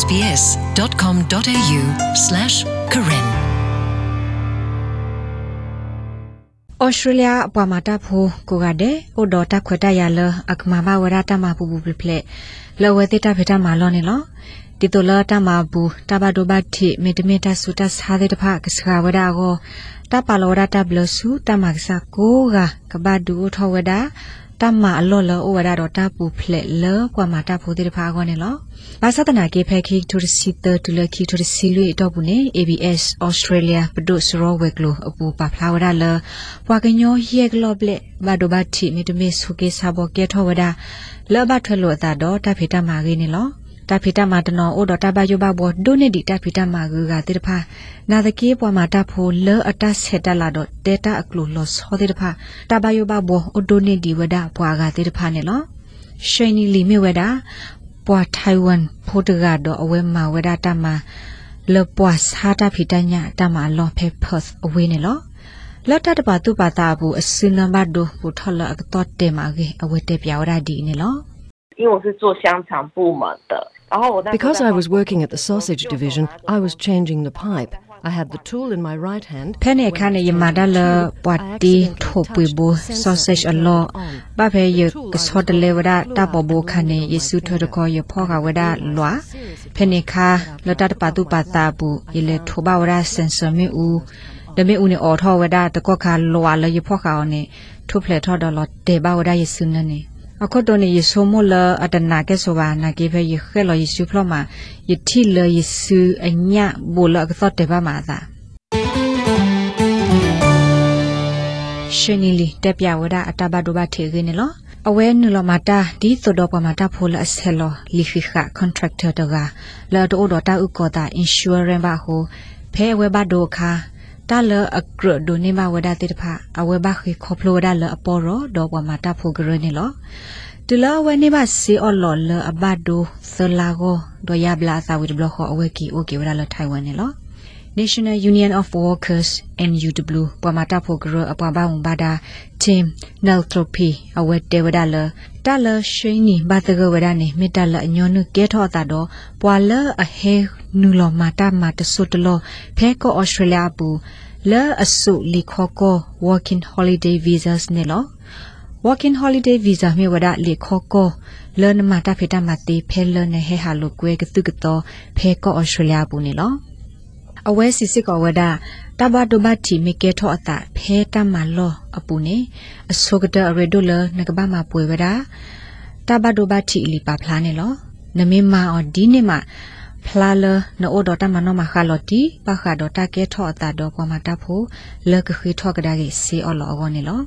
sbs.com.au/karen ဩစတြေးလျအပွားမာတာဖိုကိုကတဲ့ဩဒေါ်တာခွတ်တရလအကမဘာဝရတာမပူပူပလက်လောဝတိတာဖေတာမာလောနေလောဒီတိုလာတာမဘူးတဘဒိုဘတ်တီမေတမေတာဆူတဆာတဲ့တဖကစခဝဒါကိုတပါလောရတာဘလဆူတမကစကိုကကဘဒူထောဝဒါ တမအလောလောဩဝဒါတော့တပူဖလက်လောကွာမာတာဖိုတဲ့တဖကောနေလောဘာသဒနာကေဖဲခိတူရစီတတူလခိတူရစီလွေတော့ဘူးနေ ABS Australia ပဒုစရောဝက်ကလိုအပူပါဖလာဝဒါလပွာကညောယေကလော့ပလက်ဘာဒိုဘတ်တီမီတမီဆုကေစာဘောကေထောဝဒါလောဘထွဲလို့အတာတော့တဖေတမာကြီးနေလော တဖိတမတနောအိုဒတာဘယဘဘောဒိုနေဒီတဖိတမဂူကတိတဖာနာတကေပွားမာတဖိုလောအတဆက်တလာတော့ဒေတာအကလိုလောစောတိတဖာတဘယဘဘောအိုဒိုနေဒီဝဒပွားကတိတဖာနေလောရှိနီလီမေဝဒပွားထိုင်ဝမ်ဖိုတကတော့အဝဲမှာဝဒတမလပွားစာတဖိတညာတမလောဖေဖတ်အဝေးနေလောလောတတပါတုပါတာဘူးအစင်းနံပါတ်ဒိုဘူထလအကတော့တေမာကြီးအဝဲတေပြောရဒီနေလော因为我是做香肠部门的，然后我那时候 Because 在 I was working at the sausage division, I was changing the pipe. I had the tool in my right hand. ဖဲနေခါနေယမာဒလပွာတီထိုပွေဘူ sausage အလောဘာဖဲယကစောတလေဝဒတပဘူခါနေယေစုထရခေါ်ယဖောကဝဒလွာဖဲနေခါလတတပတုပတာဘူးယလေထိုဘဝရစင်ဆာမီဦးဒမေဦးနေအော်ထောဝဒတကောခါလွာလယဖောက အောနေထုဖလက်ထောဒလတေဘဝဒယေစုနနေအခုတော့နေယေဆုမလအတနာကဲဆိုပါနာကေဖဲယခဲလယေစုဖလမှာယတိလယေစုအညဘူလကသောတေပါမာသာရှင်နီလီတက်ပြဝဒအတဘဒိုဘထေခင်းနေလောအဝဲနုလမတာဒီသောတော့ပမာတာဖိုလအဆဲလောလီဖီခါ contractor တကလာတော့တော့တာဥကောတာ insurance ဘာဟိုဖဲဝဲဘဒိုခါ တာလအကရဒိုနေမဝဒတိတဖာအဝဲဘခိခေါပလိုဒါလအပေါ်ရောတော့ပမာတာဖိုဂရနေလောတူလာဝဲနေပါစီအော်လော်လအဘဒိုသလာကိုတော့ရပလာသာဝိဒဘလခေါ်အဝဲကီအိုကေဝဒါလထိုင်ဝမ်နေလော National Union of Workers NUW ပမာတာဖိုဂရအပဘာဝဘာဒါ Team Neltropy အဝဲတေဝဒါလတလရှိနီဘာတကဝဒါနေမေတလအညောနုကဲထောတာတော့ပွာလအဟဲနူလောမာတာမာတဆုတလောဖဲကော Australia ပူလဲအစုလီခေါကော Working Holiday Visas နေလော Working Holiday Visa မြေဝဒလေခေါကောလဲနမာတာဖေတာမတိဖဲလဲနေဟဲဟာလိုကွဲကတုကတော့ဖဲကော Australia ပူနေလော အဝဲစီစစ်ကောဝဒတဘဒဘတီမီကေထောအတာဖဲတမလောအပူနေအစောကဒရေဒိုလနကဘာမပွေဝဒတဘဒဘတီလီပါဖလာနေလောနမေမာအော်ဒီနေမှာဖလာလနိုဒတာမနောမခါလတီပခါဒတာကေထောအတာတော့ကမတာဖိုလကခိထောကဒါကေစီအော်လောအောနေလော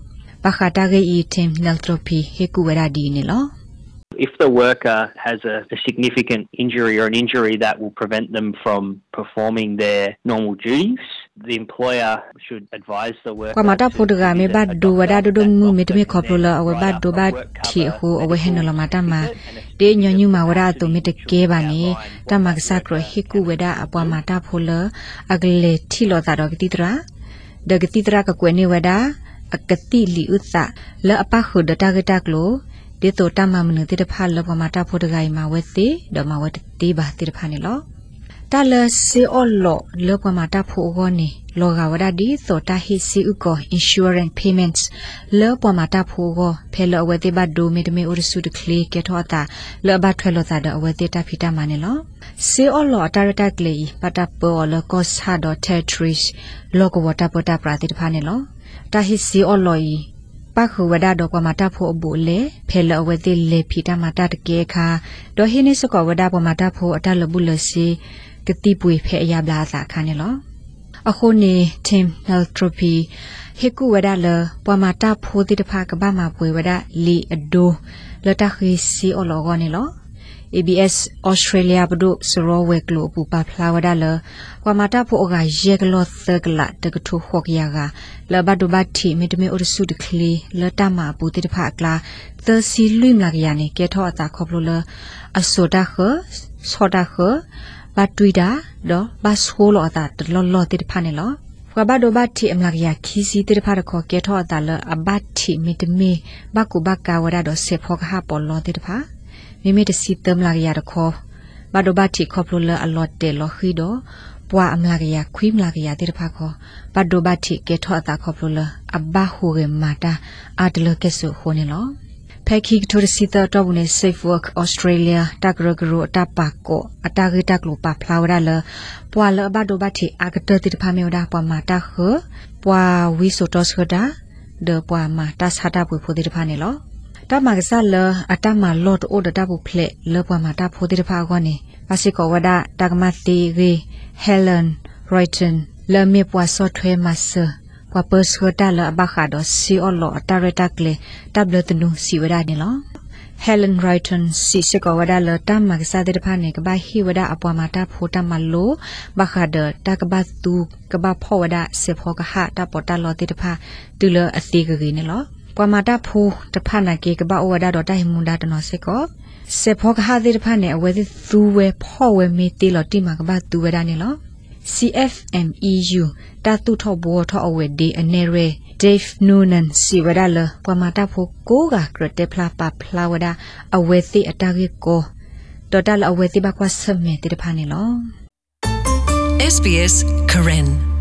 ပခါတာကေဤတင်နယ်ထရိုပီဟေကူဝရဒီနေလော If the worker has a, a significant injury or an injury that will prevent them from performing their normal duties, the employer should advise the worker. ကွာမတာဖိုဒဂါမေဘတ်ဒူဝဒါဒူဒငူမေတမေခေါပလိုလာအဝဘတ်ဒူဘတ်ထီဟူအဝဟေနလမတာမာတေညညူမာဝရတုမေတကေဘာနေတမကဆတ်ရဟိကူဝဒအပွားမတာဖိုလအဂလေထီလော တာတော့ကတိတရာဒဂတိတရာကကွေနေဝဒအကတိလီဥသလအပခုဒတာဂတာကလိုဒီတိုတမမနတိတဖာလပမတာဖိုဒဂိုင်မာဝဲတိဒမဝဲတိဘာတိတဖာနေလောတလစီအော်လောလပမတာဖိုဂောနေလောကဝဒဒီသောတာဟိစီဥကော insurance payments လောပမတာဖိုဂောဖဲလောဝဲတိဘဒိုမီတမီအိုရစုတကလေးကေထောတာလောဘထွဲလောတာဒအဝဲတိတာဖီတာမနေလောစီအော်လောတာရတာကလေးပတာပေါ်လောကောဆာဒ territories လောကဝတာပတာပရာတိတဖာနေလောတာဟိစီအော်လောဤ ပခုဝဒတော့ကမတာဖို့အဘူလေဖဲလအဝဲတိလေဖီတာမတာတကေခါဒေါ်ဟိနေစကဝဒပမတာဖို့အတလဘူးလစီကတိပွေဖဲအယာဘလာစာခါနေလောအခုနေ team healthropy ဟေကူဝဒလပမတာဖိုတိတဖကဘာမပွေဝဒလီအဒိုလတခိစီအလောဂနေလော ABS Australia ဘဒုစရောဝဲကလိုပူပါဖလာဝဒါလကွာမတာဖို့အကရေကလောသကလာတကထုခော့ကရကလဘဒုဘတီမီတမီအိုရစုတကလီလတမပူတိတဖအကလာသစီလွိမလာကရနေကေထောအတာခေါပလိုလအဆိုတာခဆောတာခဘတ်တွီတာတော့ဘတ်ဆိုလောအတာတလောလောတိတဖနေလောကဘာဒိုဘတ်တီအမလာကရခီစီတိတဖရခေါ်ကေထောအတာလအဘတ်တီမီတမီဘကုဘကာဝဒါတော့ဆေဖောကဟာပေါ်လောတိတဖာ မိမိတစီတမ်လာရရခေါ်ဘာဒိုဘာတီခေါပလိုလအလော့တေလော်ခီဒိုပွာအမလာကရခွိမလာကရတေတဖာခေါ်ဘာဒိုဘာတီကေထောအတာခေါပလိုလအဘဟူရမာတာအာတလကေဆုခိုနေလောဖက်ခိကထိုရစီတာတော့ဘူးနေ Safe Work Australia တကရဂရအတပါကိုအတာဂိတက်လိုပါဖလာဝရလပွာလဘဒိုဘတိအကတတိတဖာမေဝဒါပွာမာတာခပွာဝီဆိုတော့စခဒါဒေပွာမာတာဆာတာပူဖိုတိတဖာနေလော တမကစားလအတမလော့အိုဒတာပူဖလက်လပွာမာတာဖိုတိတဖာကောနေပါစီကောဝဒတကမတိဂေဟဲလန်ရိုက်တန်လမေပွာဆော့ထွဲမဆာပွာပစခတာလဘခါဒစီအော်လောအတာရတာကလေတဘလတနုစီဝဒနေလော Helen Wrighton စီစကောဝဒါလတမကစားတဲ့ဖာနေကဘာဟီဝဒါအပွားမာတာဖိုတမလိုဘခါဒတကဘတူကဘာဖောဝဒါစေဖောကဟာတပေါ်တလောတဲ့ဖာတူလအသေးကကြီးနေလော ပွားမာတာဖိုတဖာနာကေကဘာဝဒါတော့တိုင်မွန်ဒါတနော်စေကောစေဖောကဟာတဲ့ဖာနေအဝဲသူဝဲဖောဝဲမေတီလောတိမကဘာတူဝဒါနေလော CFMEU တတုထောဘောထောအဝဲဒီအနေရဲ Dave Noonan စီဝဒါလပမတာဖိုကိုကကရတက်ဖလာပဖလာဝဒါအဝဲသိအတာကေကိုတော်တလအဝဲသိဘကွာဆမေတိတဖာနေလော SBS Karen